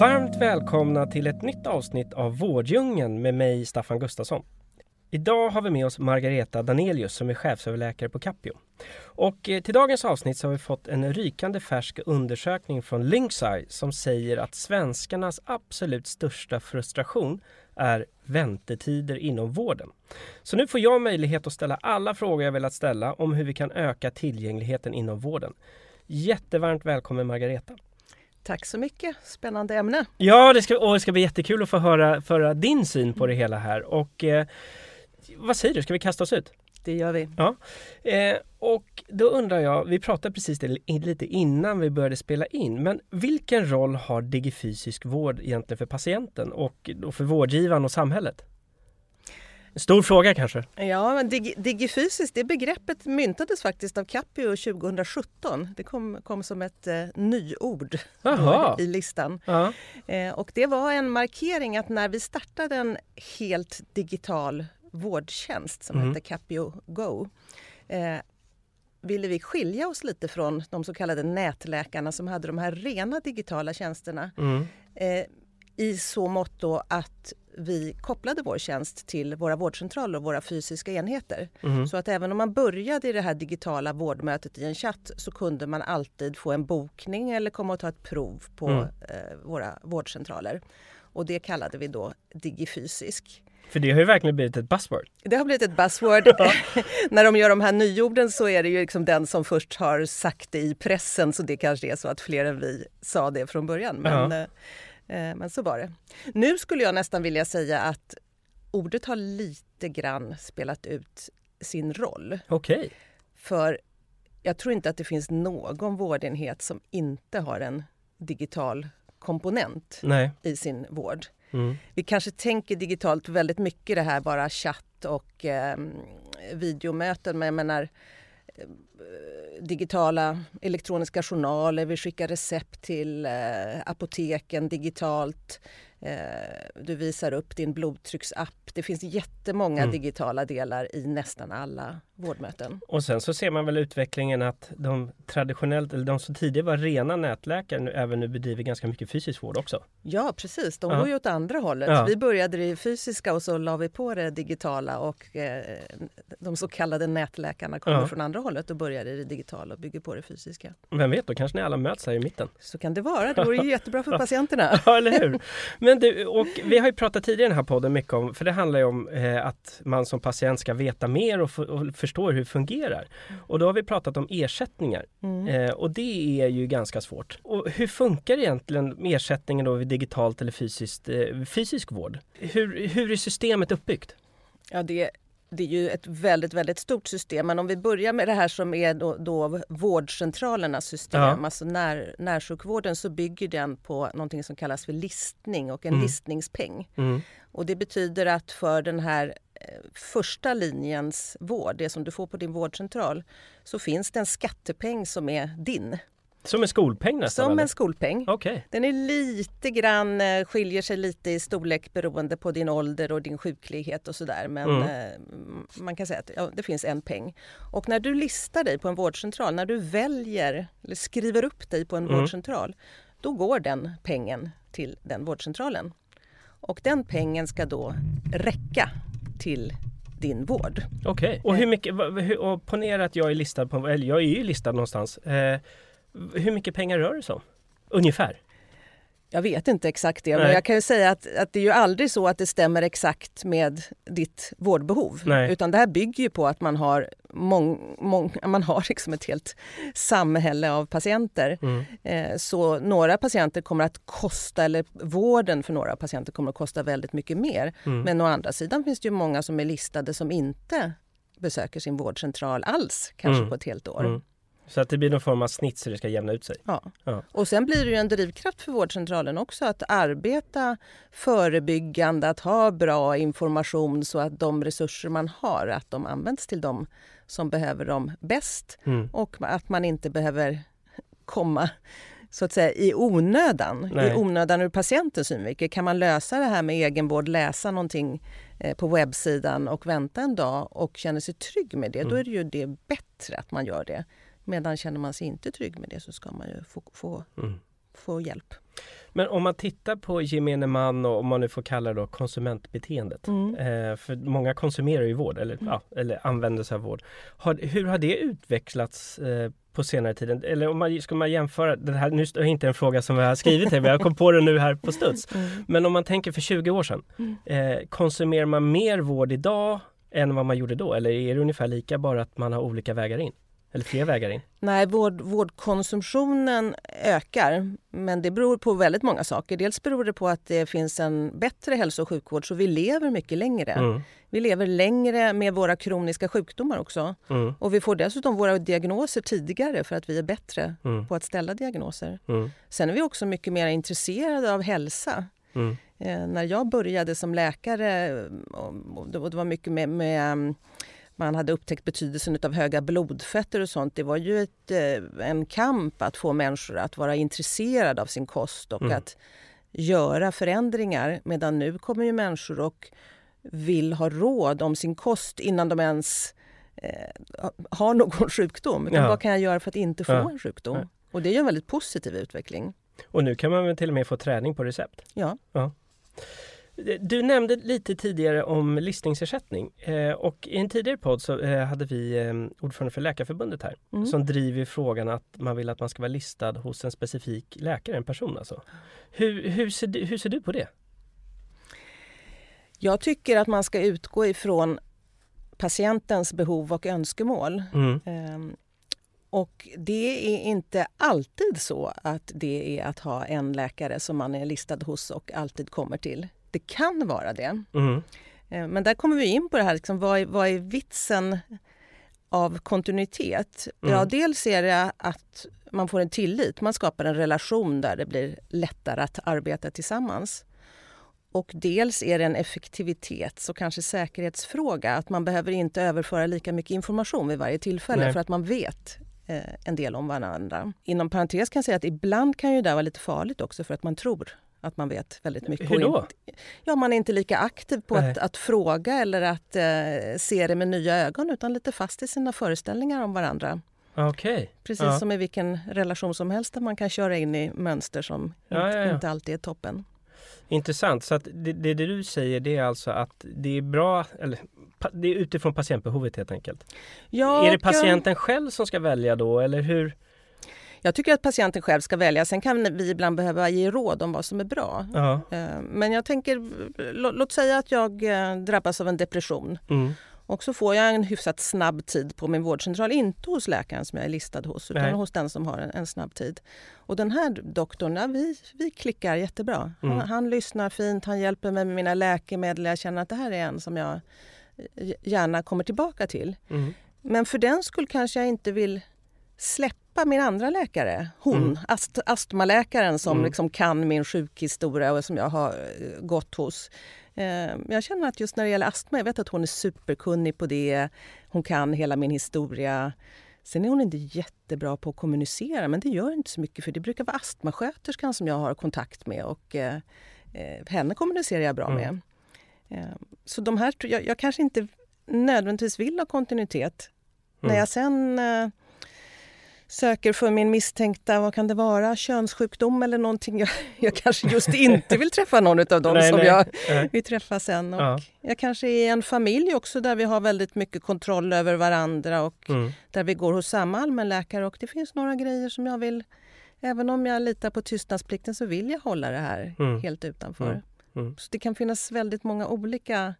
Varmt välkomna till ett nytt avsnitt av Vårddjungeln med mig Staffan Gustafsson. Idag har vi med oss Margareta Danelius som är chefsöverläkare på Capio. Och eh, till dagens avsnitt så har vi fått en rykande färsk undersökning från Lynxeye som säger att svenskarnas absolut största frustration är väntetider inom vården. Så nu får jag möjlighet att ställa alla frågor jag velat ställa om hur vi kan öka tillgängligheten inom vården. Jättevarmt välkommen Margareta! Tack så mycket, spännande ämne. Ja, det ska, och det ska bli jättekul att få höra, höra din syn på det hela här. Och eh, vad säger du, ska vi kasta oss ut? Det gör vi. Ja. Eh, och då undrar jag, vi pratade precis det lite innan vi började spela in, men vilken roll har digifysisk vård egentligen för patienten och för vårdgivaren och samhället? En stor fråga kanske? Ja, men dig, digifysiskt, det begreppet myntades faktiskt av Capio 2017. Det kom, kom som ett eh, nyord i listan. Eh, och det var en markering att när vi startade en helt digital vårdtjänst som mm. hette Capio Go eh, ville vi skilja oss lite från de så kallade nätläkarna som hade de här rena digitala tjänsterna. Mm. Eh, I så mått då att vi kopplade vår tjänst till våra vårdcentraler och våra fysiska enheter. Mm. Så att även om man började i det här digitala vårdmötet i en chatt så kunde man alltid få en bokning eller komma och ta ett prov på mm. eh, våra vårdcentraler. Och det kallade vi då digifysisk. För det har ju verkligen blivit ett buzzword. Det har blivit ett buzzword. När de gör de här nyorden så är det ju liksom den som först har sagt det i pressen så det kanske är så att fler än vi sa det från början. Men, ja. Eh, men så var det. Nu skulle jag nästan vilja säga att ordet har lite grann spelat ut sin roll. Okej. Okay. För jag tror inte att det finns någon vårdenhet som inte har en digital komponent Nej. i sin vård. Mm. Vi kanske tänker digitalt väldigt mycket det här bara chatt och eh, videomöten men jag menar digitala elektroniska journaler, vi skickar recept till eh, apoteken digitalt. Eh, du visar upp din blodtrycksapp. Det finns jättemånga mm. digitala delar i nästan alla vårdmöten. Och sen så ser man väl utvecklingen att de traditionellt, eller de som tidigare var rena nätläkare, nu, även nu bedriver ganska mycket fysisk vård också. Ja precis, de ja. går ju åt andra hållet. Ja. Vi började det fysiska och så la vi på det digitala och eh, de så kallade nätläkarna kommer ja. från andra hållet och börjar i det digitala och bygger på det fysiska. Vem vet, då kanske ni alla möts här i mitten. Så kan det vara, det vore ju jättebra för patienterna. Ja, eller hur. Men du, och vi har ju pratat tidigare i den här podden mycket om, för det handlar ju om eh, att man som patient ska veta mer och, och förstår hur det fungerar. Och då har vi pratat om ersättningar mm. eh, och det är ju ganska svårt. Och hur funkar egentligen ersättningen då vid digitalt eller fysiskt, eh, fysisk vård? Hur, hur är systemet uppbyggt? Ja, det det är ju ett väldigt, väldigt stort system. Men om vi börjar med det här som är då, då vårdcentralernas system, ja. alltså när, närsjukvården, så bygger den på någonting som kallas för listning och en mm. listningspeng. Mm. Och det betyder att för den här eh, första linjens vård, det som du får på din vårdcentral, så finns det en skattepeng som är din. Som en skolpeng nästan? Som eller? en skolpeng. Okay. Den är lite grann, eh, skiljer sig lite i storlek beroende på din ålder och din sjuklighet och sådär. Men mm. Eh, man kan säga att ja, det finns en peng. Och när du listar dig på en vårdcentral, när du väljer eller skriver upp dig på en mm. vårdcentral, då går den pengen till den vårdcentralen. Och den pengen ska då räcka till din vård. Okej, okay. och hur mycket, och ponera att jag är listad på, eller jag är ju listad någonstans. Eh, hur mycket pengar rör det sig om? Ungefär? Jag vet inte exakt det, Nej. men jag kan ju säga att, att det är ju aldrig så att det stämmer exakt med ditt vårdbehov. Nej. Utan det här bygger ju på att man har, mång, mång, man har liksom ett helt samhälle av patienter. Mm. Eh, så några patienter kommer att kosta, eller vården för några patienter kommer att kosta väldigt mycket mer. Mm. Men å andra sidan finns det ju många som är listade som inte besöker sin vårdcentral alls, kanske mm. på ett helt år. Så att det blir någon form av snitt så det ska jämna ut sig? Ja. ja. Och sen blir det ju en drivkraft för vårdcentralen också att arbeta förebyggande, att ha bra information så att de resurser man har, att de används till de som behöver dem bäst mm. och att man inte behöver komma så att säga i onödan, Nej. i onödan ur patientens synvinkel. Kan man lösa det här med egenvård, läsa någonting eh, på webbsidan och vänta en dag och känna sig trygg med det, mm. då är det ju det bättre att man gör det. Medan känner man sig inte trygg med det så ska man ju få, få, mm. få hjälp. Men om man tittar på gemene man och om man nu får kalla det då konsumentbeteendet. Mm. Eh, för många konsumerar ju vård eller, mm. ja, eller använder sig av vård. Har, hur har det utvecklats eh, på senare tid? Eller om man, ska man jämföra, det här nu är inte en fråga som vi har skrivit här, jag kom på det nu här på studs. Mm. Men om man tänker för 20 år sedan, mm. eh, konsumerar man mer vård idag än vad man gjorde då? Eller är det ungefär lika bara att man har olika vägar in? Eller fler vägar in? Nej, vård, vårdkonsumtionen ökar. Men det beror på väldigt många saker. Dels beror det på att det finns en bättre hälso och sjukvård så vi lever mycket längre. Mm. Vi lever längre med våra kroniska sjukdomar också. Mm. Och vi får dessutom våra diagnoser tidigare för att vi är bättre mm. på att ställa diagnoser. Mm. Sen är vi också mycket mer intresserade av hälsa. Mm. Eh, när jag började som läkare, och det var mycket med, med man hade upptäckt betydelsen av höga blodfetter och sånt. Det var ju ett, eh, en kamp att få människor att vara intresserade av sin kost och mm. att göra förändringar. Medan nu kommer ju människor och vill ha råd om sin kost innan de ens eh, har någon sjukdom. Ja. Vad kan jag göra för att inte få ja. en sjukdom? Ja. Och det är ju en väldigt positiv utveckling. Och nu kan man väl till och med få träning på recept? Ja. ja. Du nämnde lite tidigare om listningsersättning eh, och i en tidigare podd så eh, hade vi eh, ordförande för Läkarförbundet här mm. som driver frågan att man vill att man ska vara listad hos en specifik läkare, en person alltså. Hur, hur, ser, du, hur ser du på det? Jag tycker att man ska utgå ifrån patientens behov och önskemål. Mm. Ehm, och det är inte alltid så att det är att ha en läkare som man är listad hos och alltid kommer till det kan vara det. Mm. Eh, men där kommer vi in på det här, liksom, vad, är, vad är vitsen av kontinuitet? Mm. Ja, dels är det att man får en tillit, man skapar en relation där det blir lättare att arbeta tillsammans. Och dels är det en effektivitets och kanske säkerhetsfråga. Att man behöver inte överföra lika mycket information vid varje tillfälle Nej. för att man vet eh, en del om varandra. Inom parentes kan jag säga att ibland kan ju det vara lite farligt också för att man tror att man vet väldigt mycket. Hur då? ja, man är inte lika aktiv på att, att, fråga eller att eh, se det med nya ögon utan lite fast i sina föreställningar om varandra. Okay. Precis ja. som i vilken relation som helst där man kan köra in i mönster som ja, inte, ja, inte, alltid är toppen. Intressant. Så att det, det, du säger det är alltså att det är bra, eller det är utifrån patientbehovet helt enkelt? Ja, är det patienten själv som ska välja då eller hur? Jag tycker att patienten själv ska välja. Sen kan vi ibland behöva ge råd om vad som är bra. Ja. Eh, men jag tänker, låt säga att jag eh, drabbas av en depression. Mm. Och så får jag en hyfsat snabb tid på min vårdcentral. Inte hos läkaren som jag är listad hos, utan Nej. hos den som har en, en, snabb tid. Och den här doktorn, ja, vi, vi klickar jättebra. Mm. Han, han, lyssnar fint, han hjälper mig med mina läkemedel. Jag känner att det här är en som jag eh, gärna kommer tillbaka till. Mm. Men för den skull kanske jag inte vill släppa min andra läkare, hon, mm. ast astmaläkaren som mm. liksom kan min sjukhistoria och som jag har eh, gått hos. Eh, jag känner att just när det gäller astma, jag vet att hon är superkunnig på det. Hon kan hela min historia. Sen är hon inte jättebra på att kommunicera, men det gör inte så mycket för det brukar vara astmasköterskan som jag har kontakt med och eh, eh henne kommunicerar jag bra mm. med. Eh, så de här, jag, jag, kanske inte nödvändigtvis vill ha kontinuitet. När mm. jag sen eh, söker för min misstänkta, vad kan det vara, könssjukdom eller någonting. Jag, jag kanske just inte vill träffa någon av dem nej, som nej, jag vill träffa sen. Och ja. Jag kanske är i en familj också där vi har väldigt mycket kontroll över varandra och mm. där vi går hos samma allmänläkare och det finns några grejer som jag vill, även om jag litar på tystnadsplikten så vill jag hålla det här mm. helt utanför. Mm. mm. Så det kan finnas väldigt många olika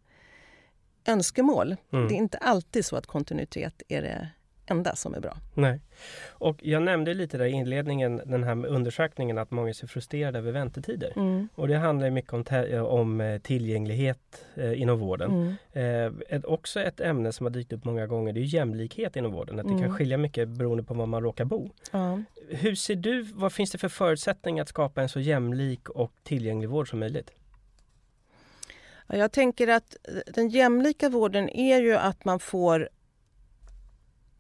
önskemål. Mm. Det är inte alltid så att kontinuitet är det enda som är bra. Nej. Och jag nämnde lite där i inledningen den här undersökningen att många är så frustrerade över väntetider. Mm. Och det handlar mycket om, om eh, tillgänglighet eh, inom vården. Mm. Eh, ett, också ett ämne som har dykt upp många gånger det är jämlikhet inom vården. Att det mm. kan skilja mycket beroende på var man råkar bo. Ja. Hur ser du, vad finns det för förutsättningar att skapa en så jämlik och tillgänglig vård som möjligt? Jag tänker att den jämlika vården är ju att man får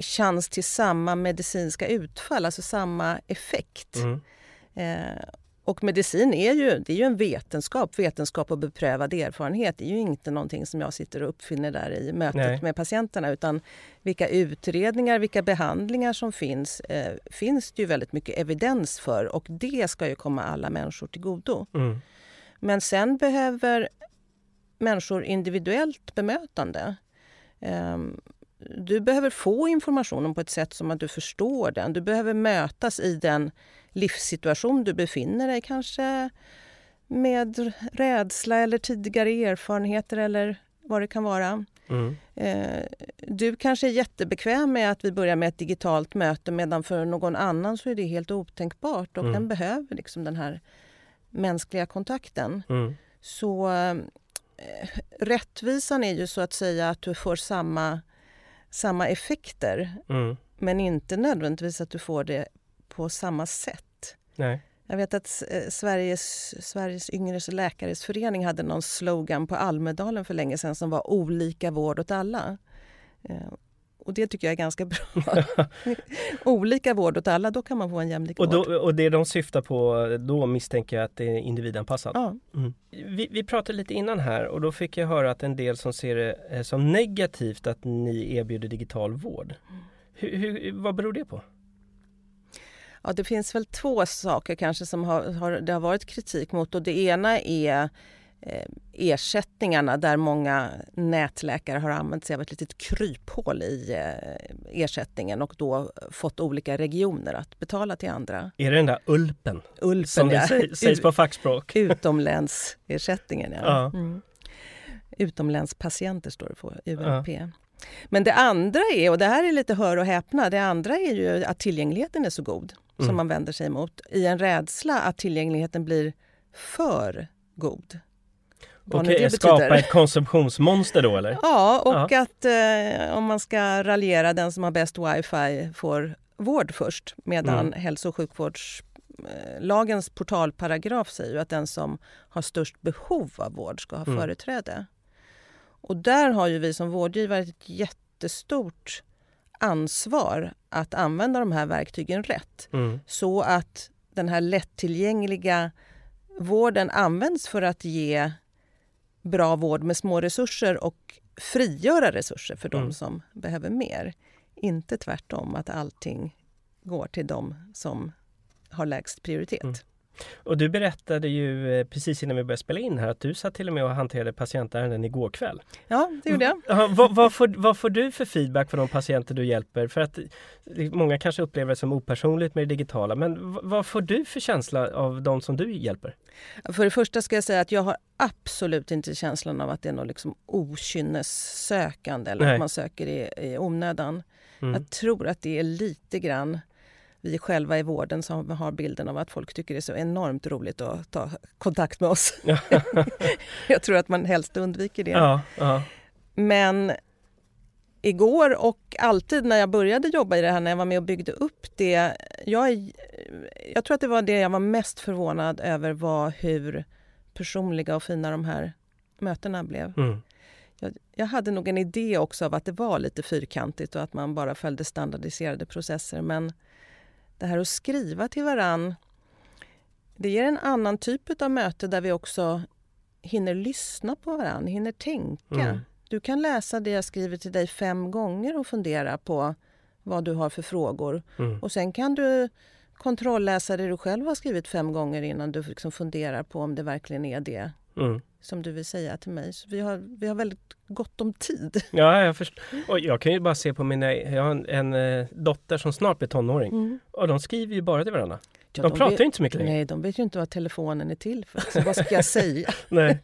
chans till samma medicinska utfall, alltså samma effekt. Mm. Eh, och medicin är ju, det är ju en vetenskap, vetenskap och beprövad erfarenhet. Det är ju inte någonting som jag sitter och uppfinner där i mötet Nej. med patienterna utan vilka utredningar, vilka behandlingar som finns, eh, finns det ju väldigt mycket evidens för och det ska ju komma alla människor till godo. Mm. Men sen behöver människor individuellt bemötande. Um, du behöver få informationen på ett sätt som att du förstår den. Du behöver mötas i den livssituation du befinner dig kanske med rädsla eller tidigare erfarenheter eller vad det kan vara. Mm. Eh, du kanske är jättebekväm med att vi börjar med ett digitalt möte medan för någon annan så är det helt otänkbart och mm. den behöver liksom den här mänskliga kontakten. Mm. Så eh, rättvisan är ju så att säga att du får samma samma effekter mm. men inte nödvändigtvis att du får det på samma sätt. Nej. Jag vet att eh, Sveriges, Sveriges yngres läkares förening hade någon slogan på Almedalen för länge sedan som var olika vård åt alla. Och det tycker jag är ganska bra. Olika vård åt alla, då kan man få en jämlik och då, vård. Och det de syftar på då misstänker jag att det är individanpassat? Ja. Mm. Vi, vi, pratade lite innan här och då fick jag höra att en del som ser det eh, som negativt att ni erbjuder digital vård. Hur, hur, vad beror det på? Ja, det finns väl två saker kanske som har, har, det har varit kritik mot och det ena är ersättningarna där många nätläkare har använt sig av ett litet kryphål i eh, ersättningen och då fått olika regioner att betala till andra. Är det den där ULPen? ULPen som det ja. sägs på fackspråk? Utomlänsersättningen, ja. ja. Mm. Utomlänspatienter står det på, ULP. Ja. Men det andra är, och det här är lite hör och häpna, det andra är ju att tillgängligheten är så god mm. som man vänder sig emot i en rädsla att tillgängligheten blir för god. Okej, skapa ett konsumtionsmonster då eller? Ja, och ja. att eh, om man ska raljera, den som har bäst wifi får vård först medan mm. hälso och sjukvårdslagens portalparagraf säger att den som har störst behov av vård ska ha mm. företräde. Och där har ju vi som vårdgivare ett jättestort ansvar att använda de här verktygen rätt. Mm. Så att den här lättillgängliga vården används för att ge bra vård med små resurser och frigöra resurser för mm. de som behöver mer. Inte tvärtom, att allting går till de som har lägst prioritet. Mm. Och du berättade ju eh, precis innan vi började spela in här att du satt till och med och hanterade patientärenden igår kväll. Ja, det gjorde jag. Ja, vad, vad, får, vad får du för feedback från de patienter du hjälper? För att eh, många kanske upplever det som opersonligt med det digitala, men vad får du för känsla av de som du hjälper? För det första ska jag säga att jag har absolut inte känslan av att det är något liksom okynnessökande eller Nej. att man söker i, i onödan. Mm. Jag tror att det är lite grann vi själva i vården som har bilden av att folk tycker det är så enormt roligt att ta kontakt med oss. jag tror att man helst undviker det. Ja, ja. Men igår och alltid när jag började jobba i det här, när jag var med och byggde upp det. Jag, jag tror att det var det jag var mest förvånad över var hur personliga och fina de här mötena blev. Mm. Jag, jag, hade nog en idé också av att det var lite fyrkantigt och att man bara följde standardiserade processer. Men det här att skriva till varann, det ger en annan typ av möte där vi också hinner lyssna på varann, hinner tänka. Mm. Du kan läsa det jag skriver till dig fem gånger och fundera på vad du har för frågor. Mm. Och sen kan du kontrollläsa det du själv har skrivit fem gånger innan du liksom funderar på om det verkligen är det mm. som du vill säga till mig. Så vi, har, vi har väldigt gott om tid. Ja, jag förstår. Och jag kan ju bara se på mina... Jag har en, en eh, dotter som snart blir tonåring. Mm. Och de skriver ju bara till varandra. Ja, de, de pratar vet, inte så mycket längre. Nej, de vet ju inte vad telefonen är till för. Så vad ska jag säga? nej.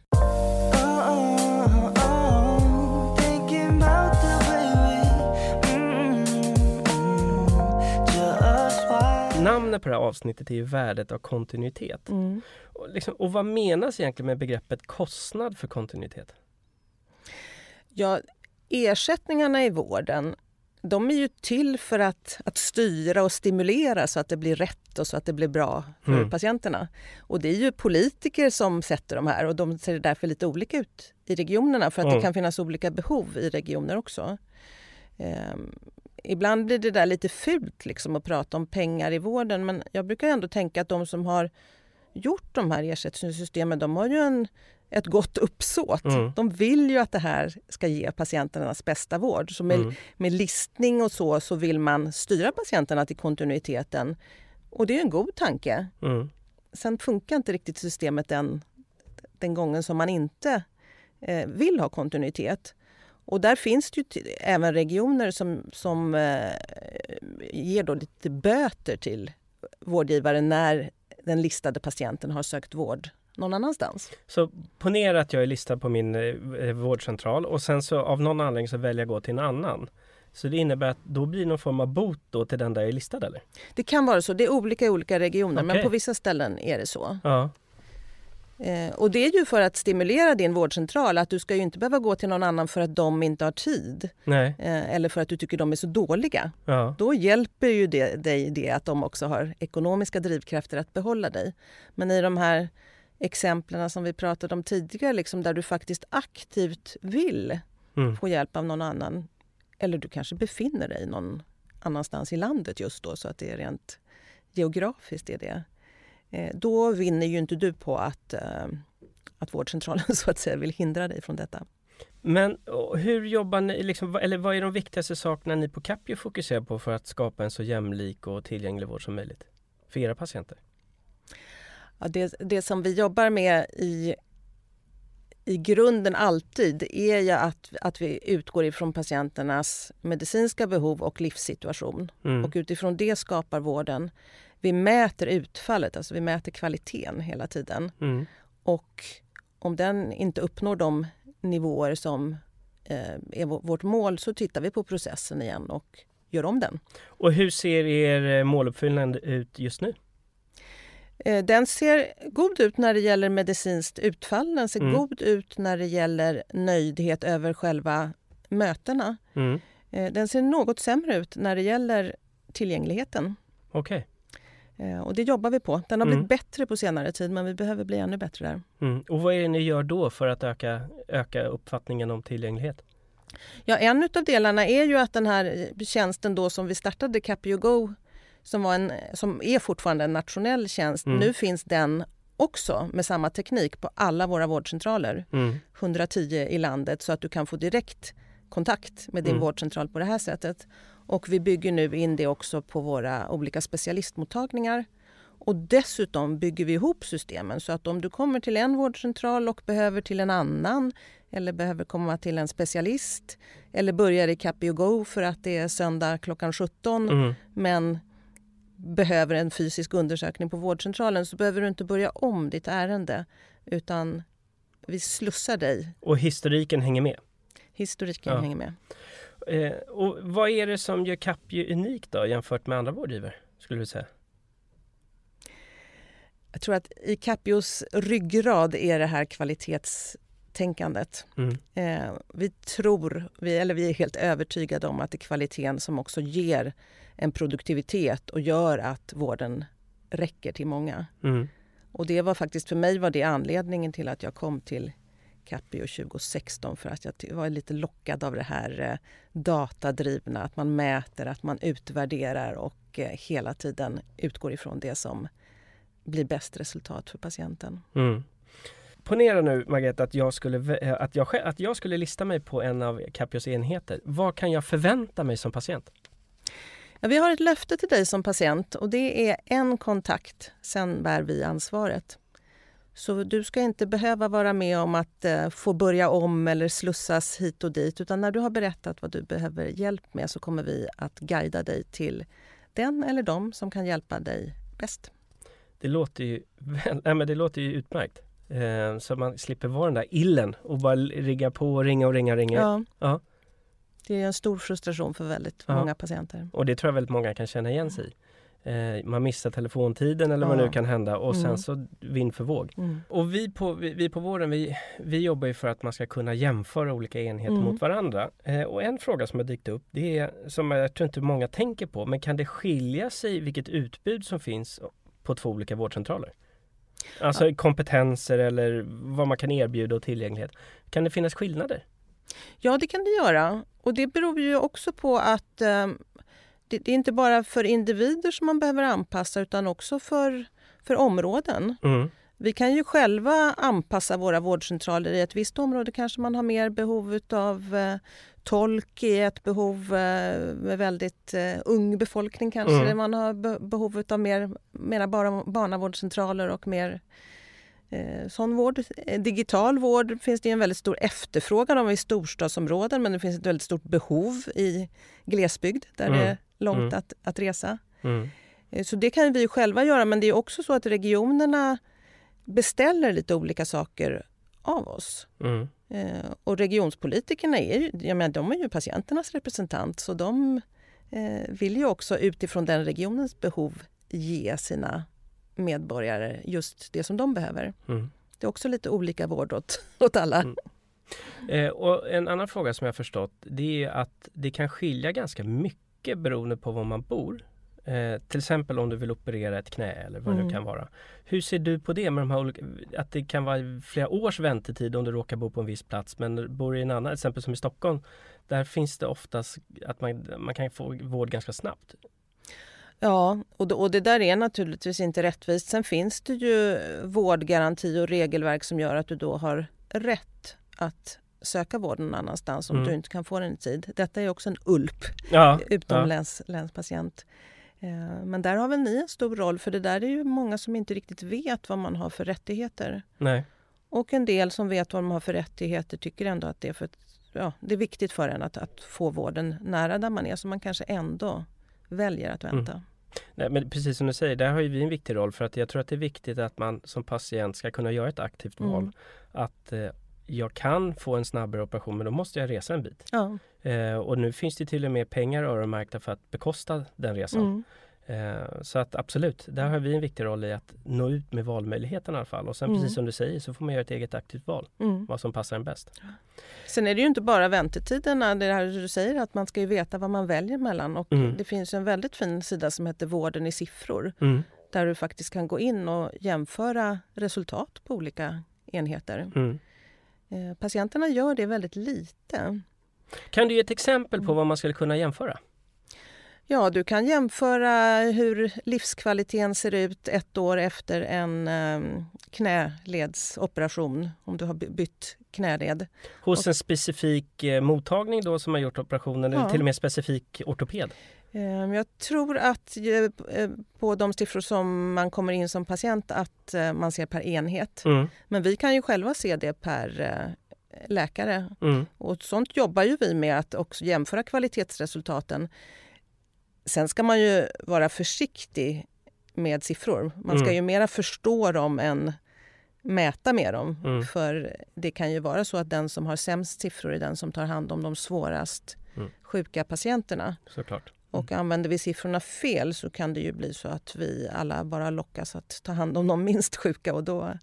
Namnet på det här avsnittet är ju värdet av kontinuitet. Mm. Och, liksom, och vad menas egentligen med begreppet kostnad för kontinuitet? Ja, ersättningarna i vården de är ju till för att, att styra och stimulera så att det blir rätt och så att det blir bra för mm. patienterna. Och det är ju politiker som sätter de här och de ser därför lite olika ut i regionerna för att mm. det kan finnas olika behov i regioner också. Um, ibland blir det där lite fult liksom att prata om pengar i vården men jag brukar ändå tänka att de som har gjort de här ersättningssystemen de har ju en ett gott uppsåt. Mm. De vill ju att det här ska ge patienternas bästa vård. Så med, mm. med listning och så, så vill man styra patienterna till kontinuiteten. Och det är en god tanke. Mm. Sen funkar inte riktigt systemet den, den gången som man inte eh, vill ha kontinuitet. Och där finns det ju även regioner som, som eh, ger då lite böter till vårdgivaren när den listade patienten har sökt vård någon annanstans. Så ponera att jag är listad på min eh, vårdcentral och sen så av någon anledning så väljer jag gå till en annan. Så det innebär att då blir någon form av bot då till den där jag är listad eller? Det kan vara så. Det är olika i olika regioner okay. men på vissa ställen är det så. Ja. Eh, och det är ju för att stimulera din vårdcentral att du ska ju inte behöva gå till någon annan för att de inte har tid. Eh, eller för att du tycker de är så dåliga. Ja. Då hjälper ju det, dig det att de också har ekonomiska drivkrafter att behålla dig. Men i de här exemplen som vi pratade om tidigare, liksom, där du faktiskt aktivt vill mm. få hjälp av någon annan. Eller du kanske befinner dig någon annanstans i landet just då, så att det är rent geografiskt är det. Eh, då vinner ju inte du på att, eh, att vårdcentralen så att säga vill hindra dig från detta. Men hur jobbar ni, liksom, eller vad är de viktigaste sakerna ni på Capio fokuserar på för att skapa en så jämlik och tillgänglig vård som möjligt för era patienter? Ja, det, det som vi jobbar med i, i grunden alltid är ju att, att vi utgår ifrån patienternas medicinska behov och livssituation. Mm. Och utifrån det skapar vården. Vi mäter utfallet, alltså vi mäter kvaliteten hela tiden. Mm. Och om den inte uppnår de nivåer som eh, är vårt mål så tittar vi på processen igen och gör om den. Och hur ser er måluppfyllnad ut just nu? Eh, den ser god ut när det gäller medicinskt utfall. Den ser mm. god ut när det gäller nöjdhet över själva mötena. Mm. Eh, den ser något sämre ut när det gäller tillgängligheten. Okej. Okay. Eh, och det jobbar vi på. Den har blivit mm. bättre på senare tid men vi behöver bli ännu bättre där. Mm. Och vad är det ni gör då för att öka, öka uppfattningen om tillgänglighet? Ja, en av delarna är ju att den här tjänsten då som vi startade, Capio Go, som, var en, som är fortfarande en nationell tjänst. Mm. Nu finns den också med samma teknik på alla våra vårdcentraler. Mm. 110 i landet så att du kan få direkt kontakt med din mm. vårdcentral på det här sättet. Och vi bygger nu in det också på våra olika specialistmottagningar. Och dessutom bygger vi ihop systemen så att om du kommer till en vårdcentral och behöver till en annan eller behöver komma till en specialist eller börjar i Capio Go för att det är söndag klockan 17 mm. men behöver en fysisk undersökning på vårdcentralen så behöver du inte börja om ditt ärende utan vi slussar dig. Och historiken hänger med? Historiken ja. hänger med. Eh, och vad är det som gör Capio unikt då jämfört med andra vårdgivare? Skulle du säga? Jag tror att i Capios ryggrad är det här kvalitetstänkandet. Mm. Eh, vi tror, vi, eller vi är helt övertygade om att det är kvaliteten som också ger en produktivitet och gör att vården räcker till många. Mm. Och det var faktiskt för mig var det anledningen till att jag kom till Capio 2016 för att jag var lite lockad av det här eh, datadrivna, att man mäter, att man utvärderar och eh, hela tiden utgår ifrån det som blir bäst resultat för patienten. Mm. Ponera nu Margareta att jag, skulle, eh, att, jag, att jag skulle lista mig på en av Capios enheter. Vad kan jag förvänta mig som patient? Ja, vi har ett löfte till dig som patient och det är en kontakt, sen bär vi ansvaret. Så du ska inte behöva vara med om att uh, få börja om eller slussas hit och dit utan när du har berättat vad du behöver hjälp med så kommer vi att guida dig till den eller de som kan hjälpa dig bäst. Det låter ju, nej, men det låter ju utmärkt. Eh, så man slipper vara den där illen och bara rigga på och ringa och ringa och ringa. Ja. ja. Det är en stor frustration för väldigt ja. många patienter. Och det tror jag väldigt många kan känna igen sig i. Eh, man missar telefontiden eller vad nu kan hända och mm. sen så vind för våg. Mm. Och vi på, vi, vi, på våren vi, vi jobbar ju för att man ska kunna jämföra olika enheter mm. mot varandra. Eh, och en fråga som har dykt upp det är som jag tror inte många tänker på men kan det skilja sig vilket utbud som finns på två olika vårdcentraler? Alltså ja. kompetenser eller vad man kan erbjuda och tillgänglighet. Kan det finnas skillnader? Ja, det kan det göra. Och det beror ju också på att eh, det, det, är inte bara för individer som man behöver anpassa utan också för, för områden. Mm. Vi kan ju själva anpassa våra vårdcentraler. I ett visst område kanske man har mer behov av eh, tolk, i ett behov eh, med väldigt eh, ung befolkning kanske. Mm. Man har be behov av mer, mera barnavårdscentraler och mer eh, sån vård. Eh, digital vård finns det en väldigt stor efterfrågan av i storstadsområden men det finns ett väldigt stort behov i glesbygd där mm. det långt mm. att, att resa. Mm. Eh, så det kan vi själva göra men det är också så att regionerna beställer lite olika saker av oss. Mm. Eh, och regionspolitikerna är ju, jag menar, de är ju patienternas representant så de eh, vill ju också utifrån den regionens behov ge sina medborgare just det som de behöver. Mm. Det är också lite olika vård åt, åt alla. Mm. Eh, och en annan fråga som jag förstått det är att det kan skilja ganska mycket beroende på var man bor. Eh, till exempel om du vill operera ett knä eller vad mm. det nu mm. kan vara. Hur ser du på det med de här olika, att det kan vara flera års väntetid om du råkar bo på en viss plats men bor i en annan, till exempel som i Stockholm, där finns det oftast att man, man kan få vård ganska snabbt. Ja, och det, och det där är naturligtvis inte rättvist. Sen finns det ju vårdgaranti och regelverk som gör att du då har rätt att söka vård någon annanstans om mm. du inte kan få den i tid. Detta är också en ULP, ja, utomlänspatient. Ja. Eh, men där har väl ni en stor roll för det där är ju många som inte riktigt vet vad man har för rättigheter. Nej. Och en del som vet vad de har för rättigheter tycker ändå att det är, för, ja, det är viktigt för en att, att få vården nära där man är så man kanske ändå väljer att vänta. Mm. Nej, men precis som du säger, där har ju vi en viktig roll för att jag tror att det är viktigt att man som patient ska kunna göra ett aktivt val. Mm. Att eh, jag kan få en snabbare operation men då måste jag resa en bit. Ja. Eh, och nu finns det till och med pengar öronmärkta för att bekosta den resan. Mm. Eh, så att absolut, där har vi en viktig roll i att nå ut med valmöjligheten i alla fall. Och sen mm. precis som du säger så får man göra ett eget aktivt val. Mm. Vad som passar en bäst. Sen är det ju inte bara väntetiderna. Det här du säger att man ska ju veta vad man väljer mellan. Och mm. det finns en väldigt fin sida som heter Vården i siffror. Mm. Där du faktiskt kan gå in och jämföra resultat på olika enheter. Eh, patienterna gör det väldigt lite. Kan du ge ett exempel på mm. vad man skulle kunna jämföra? Ja, du kan jämföra hur livskvaliteten ser ut ett år efter en um, knäledsoperation, om du har bytt knäled. Hos en specifik eh, mottagning då som har gjort operationen, ja. eller till och med specifik ortoped? Um, jag tror att uh, på de siffror som man kommer in som patient att uh, man ser per enhet. Mm. Men vi kan ju själva se det per läkare. Mm. Och sånt jobbar ju vi med att också jämföra kvalitetsresultaten. Sen ska man ju vara försiktig med siffror. Man ska mm. ju mera förstå dem än mäta med dem. Mm. För det kan ju vara så att den som har sämst siffror är den som tar hand om de svårast mm. sjuka patienterna. Såklart. Och mm. använder vi siffrorna fel så kan det ju bli så att vi alla bara lockas att ta hand om de minst sjuka och då,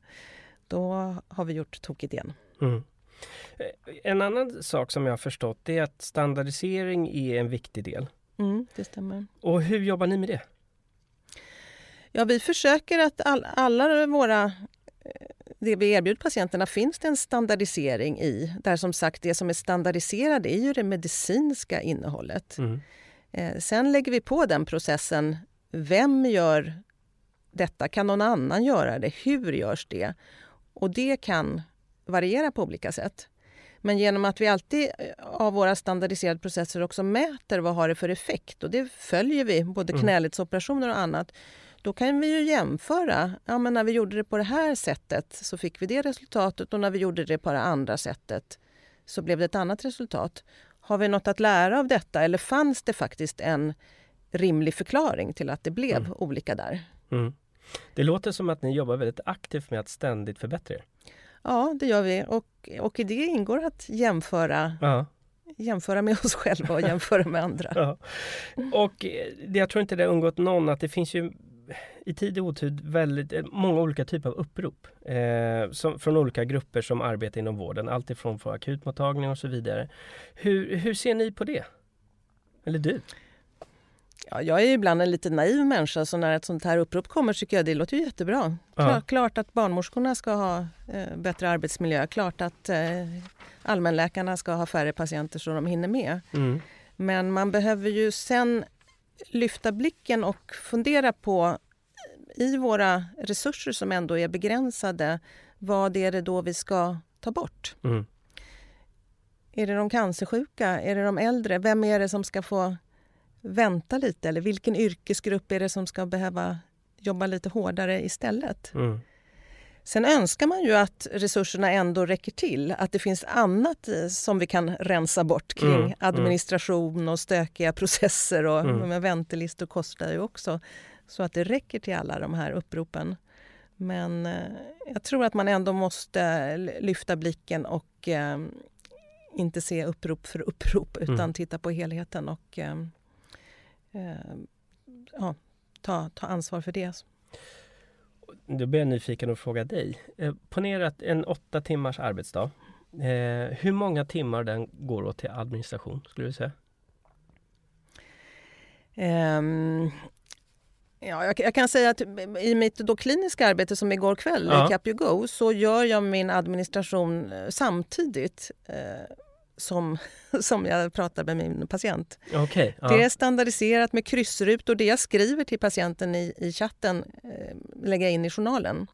då har vi gjort tokigt igen. Mm. Eh, en annan sak som jag har förstått är att standardisering är en viktig del. Mm, det stämmer. Och hur jobbar ni med det? Ja, vi försöker att all, alla våra det vi erbjuder patienterna finns det en standardisering i. Där som sagt det som är standardiserat är ju det medicinska innehållet. Mm. Eh, sen lägger vi på den processen. Vem gör detta? Kan någon annan göra det? Hur görs det? Och det kan variera på olika sätt. Men genom att vi alltid eh, av våra standardiserade processer också mäter vad har det för effekt och det följer vi, både mm. knäledsoperationer och annat, då kan vi ju jämföra. Ja, men när vi gjorde det på det här sättet så fick vi det resultatet och när vi gjorde det på det andra sättet så blev det ett annat resultat. Har vi något att lära av detta eller fanns det faktiskt en rimlig förklaring till att det blev mm. olika där? Mm. Det låter som att ni jobbar väldigt aktivt med att ständigt förbättra er. Ja, det gör vi och, och i det ingår att jämföra ja. jämföra med oss själva och jämföra med andra. Ja. Och eh, jag tror inte det har undgått någon att det finns ju i tid och otid väldigt eh, många olika typer av upprop eh, som, från olika grupper som arbetar inom vården. Alltifrån för akutmottagning och så vidare. Hur, hur ser ni på det? Eller du? Ja, jag är ibland en lite naiv människa så när ett sånt här upprop kommer tycker jag det låter jättebra. Ja. Klart, att barnmorskorna ska ha eh, bättre arbetsmiljö. Klart att eh, allmänläkarna ska ha färre patienter så de hinner med. Mm. Men man behöver ju sen lyfta blicken och fundera på i våra resurser som ändå är begränsade, vad är det då vi ska ta bort? Mm. Är det de cancersjuka? Är det de äldre? Vem är det som ska få vänta lite? Eller vilken yrkesgrupp är det som ska behöva jobba lite hårdare istället? Mm. Sen önskar man ju att resurserna ändå räcker till. Att det finns annat eh, som vi kan rensa bort kring mm, mm. administration och stökiga processer. och mm. Väntelistor kostar ju också. Så att det räcker till alla de här uppropen. Men eh, jag tror att man ändå måste lyfta blicken och eh, inte se upprop för upprop utan mm. titta på helheten och eh, eh, ja, ta, ta ansvar för det. Då blir jag nyfiken och fråga dig. Eh, ponera att en åtta timmars arbetsdag. Eh, hur många timmar den går åt till administration skulle du säga? Um, ja, jag, jag, kan säga att i mitt då kliniska arbete som igår kväll ja. i CapioGo så gör jag min administration eh, samtidigt. Eh, som, som jag pratar med min patient. Okay, ja. Det är standardiserat med kryssrutor. Det jag skriver till patienten i, i chatten eh, lägger jag in i journalen.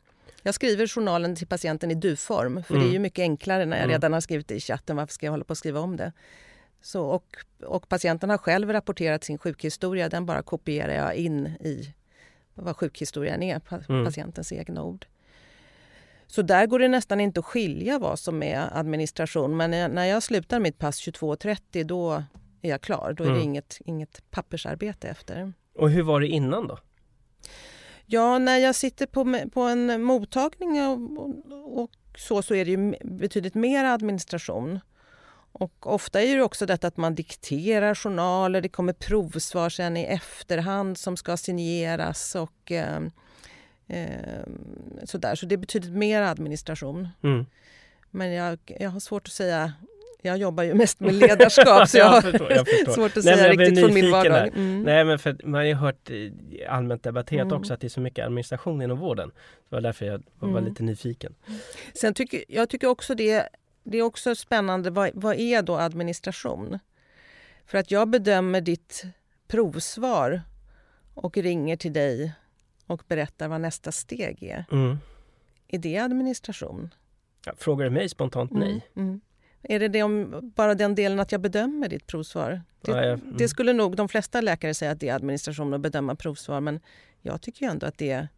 Jag skriver journalen till patienten i du-form, för mm. det är ju mm. mycket enklare när jag mm. redan har skrivit det i chatten. Varför ska jag hålla på att skriva om det? Så, och, och patienten har själv rapporterat sin sjukhistoria. Den bara kopierar jag in i vad sjukhistorien är, mm. patientens egna ord. Så där går det nästan inte att skilja vad som är administration. Men när jag slutar mitt pass 22.30 då är jag klar. Då är mm. det inget, inget pappersarbete efter. Och hur var det innan då? Ja, när jag sitter på, på en mottagning och, och så, så är det ju betydligt mer administration. Och ofta är det också detta att man dikterar journaler, det kommer provsvar sen i efterhand som ska signeras och eh, Eh, sådär. Så det är betydligt mer administration. Mm. Men jag, jag har svårt att säga jag jobbar ju mest med ledarskap så jag, jag, förstår, jag förstår. svårt att Nej, säga riktigt från min vardag. Mm. Nej men för man har ju hört allmänt debatterat mm. också att det är så mycket administration inom vården. Det var därför jag var mm. lite nyfiken. Sen tycker jag tycker också det, det är också spännande, vad, vad är då administration? För att jag bedömer ditt provsvar och ringer till dig och berättar vad nästa steg är. Mm. Är det administration? Ja, frågar du mig spontant nej. Mm, mm. Är det, det om, bara den delen att jag bedömer ditt provsvar? Det, ja, jag, det, skulle nog de flesta läkare säga att det är administration att bedöma provsvar men jag tycker ju ändå att det är,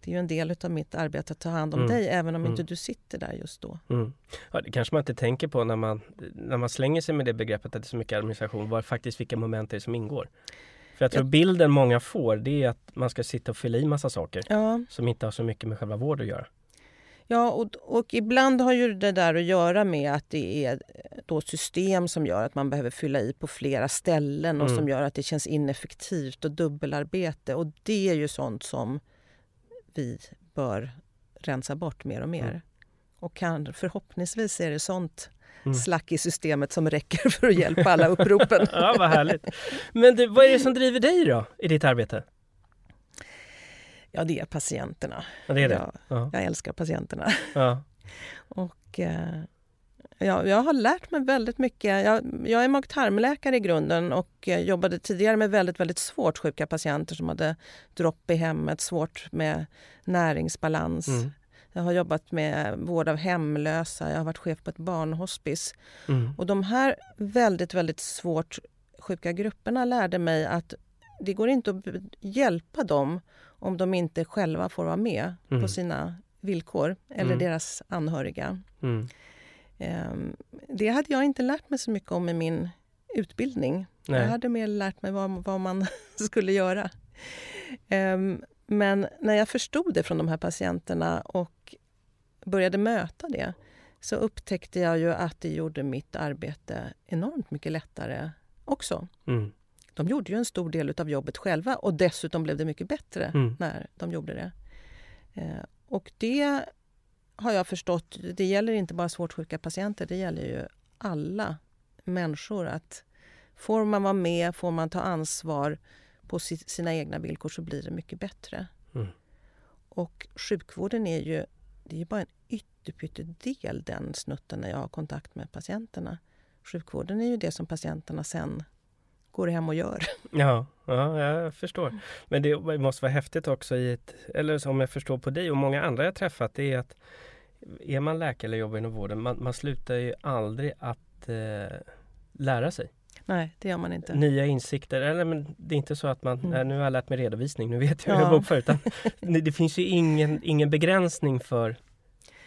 det är en del av mitt arbete att ta hand om mm. dig även om inte mm. du sitter där just då. Mm. Ja, det kanske man inte tänker på när man, när man slänger sig med det begreppet att det är så mycket administration, var faktiskt vilka moment det är som ingår. För jag tror ja. bilden många får det är att man ska sitta och fylla i massa saker ja. som inte har så mycket med själva vård att göra. Ja, och, och ibland har ju det där att göra med att det är då system som gör att man behöver fylla i på flera ställen och mm. som gör att det känns ineffektivt och dubbelarbete. Och det är ju sånt som vi bör rensa bort mer och mer. Mm. Och kan, förhoppningsvis är det sånt mm. slack i systemet som räcker för att hjälpa alla uppropen. ja, vad härligt. Men du, vad är det som driver dig då i ditt arbete? Ja, det är patienterna. Ja, det är det. Jag, ja. jag älskar patienterna. Ja. Och eh, jag, jag har lärt mig väldigt mycket. Jag, jag är mag-tarmläkare i grunden och eh, jobbade tidigare med väldigt, väldigt svårt sjuka patienter som hade dropp i hemmet, svårt med näringsbalans. Mm. Jag har jobbat med vård av hemlösa, jag har varit chef på ett barnhospice. Mm. Och de här väldigt, väldigt svårt sjuka grupperna lärde mig att det går inte att hjälpa dem om de inte själva får vara med mm. på sina villkor, eller mm. deras anhöriga. Um, det hade jag inte lärt mig så mycket om i min utbildning. Nej. Jag hade mer lärt mig vad, vad man skulle göra. Um, men när jag förstod det från de här patienterna och började möta det så upptäckte jag ju att det gjorde mitt arbete enormt mycket lättare också. Mm. De gjorde ju en stor del av jobbet själva och dessutom blev det mycket bättre mm. när de gjorde det. Eh, och det har jag förstått, det gäller inte bara svårt sjuka patienter, det gäller ju alla människor. att Får man vara med, får man ta ansvar på sina egna villkor så blir det mycket bättre. Mm. Och sjukvården är ju, det är bara en ytterpyttedel den snutten när jag har kontakt med patienterna. Sjukvården är ju det som patienterna sen går hem och gör. Ja, ja jag förstår. Men det måste vara häftigt också i ett, eller som jag förstår på dig och många andra jag träffat, det är att är man läkare eller jobbar inom vården, man, man slutar ju aldrig att eh, lära sig. Nej, det gör man inte. Nya insikter. Eller, men det är inte så att man, mm. nej, nu har jag lärt mig redovisning, nu vet jag hur jag bokför. Utan det finns ju ingen, ingen begränsning för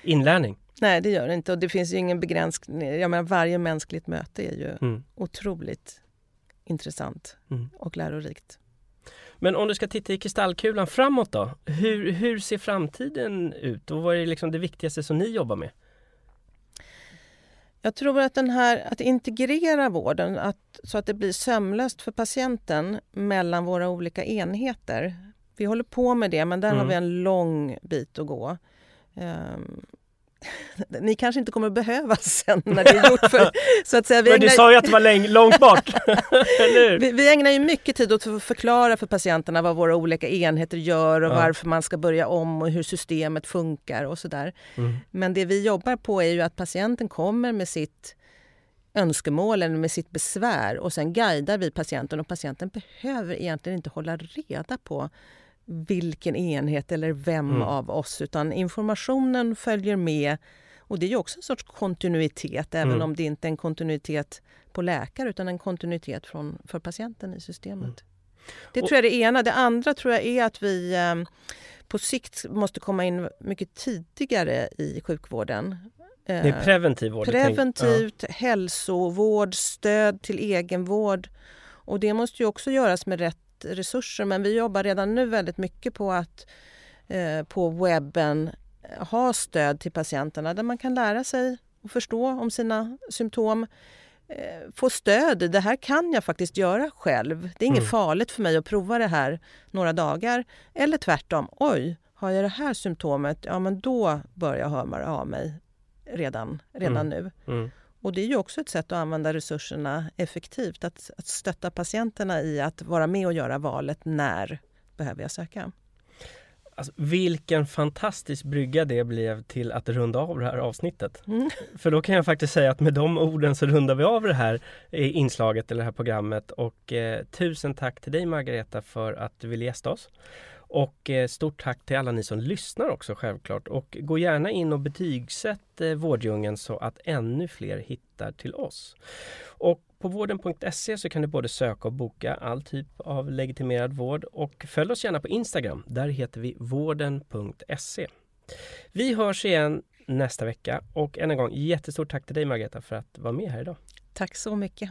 inlärning. Nej, det gör det inte. Och det finns ju ingen begränsning. Jag menar, varje mänskligt möte är ju mm. otroligt intressant mm. och lärorikt. Men om du ska titta i kristallkulan framåt då? Hur, hur ser framtiden ut och vad är liksom det viktigaste som ni jobbar med? Jag tror att den här, att integrera vården att, så att det blir sömlöst för patienten mellan våra olika enheter. Vi håller på med det, men där mm. har vi en lång bit att gå. Um, ni kanske inte kommer att behövas sen när det är gjort. För, så att säga, vi Men du ägnar... sa ju att det var läng- långt bort! vi, vi, ägnar ju mycket tid åt att förklara för patienterna vad våra olika enheter gör och ja. varför man ska börja om och hur systemet funkar och sådär. Mm. Men det vi jobbar på är ju att patienten kommer med sitt önskemål eller med sitt besvär och sen guidar vi patienten och patienten behöver egentligen inte hålla reda på vilken enhet eller vem mm. av oss, utan informationen följer med. Och det är ju också en sorts kontinuitet, även mm. om det inte är en kontinuitet på läkare utan en kontinuitet från, för patienten i systemet. Mm. Det tror jag är det ena. Det andra tror jag är att vi eh, på sikt måste komma in mycket tidigare i sjukvården. Det är preventiv vård? Preventivt, ja. hälsovård, stöd till egenvård. Och det måste ju också göras med rätt resurser men vi jobbar redan nu väldigt mycket på att eh, på webben ha stöd till patienterna där man kan lära sig och förstå om sina symptom. Eh, få stöd. Det här kan jag faktiskt göra själv. Det är inget mm. farligt för mig att prova det här några dagar. Eller tvärtom. Oj, har jag det här symptomet, ja men då bör jag höra av mig redan, redan mm. nu. Mm. Och det är ju också ett sätt att använda resurserna effektivt. Att, att stötta patienterna i att vara med och göra valet. När behöver jag söka? Alltså, vilken fantastisk brygga det blev till att runda av det här avsnittet. Mm. För då kan jag faktiskt säga att med de orden så rundar vi av det här inslaget eller det här programmet. Och eh, tusen tack till dig Margareta för att du ville gästa oss. Och eh, stort tack till alla ni som lyssnar också självklart. Och gå gärna in och betygsätt eh, Vårdjungeln så att ännu fler hittar till oss. Och på vården.se så kan du både söka och boka all typ av legitimerad vård och följ oss gärna på Instagram. Där heter vi vården.se. Vi hörs igen nästa vecka och än en gång jättestort tack till dig Margareta för att vara med här idag. Tack så mycket.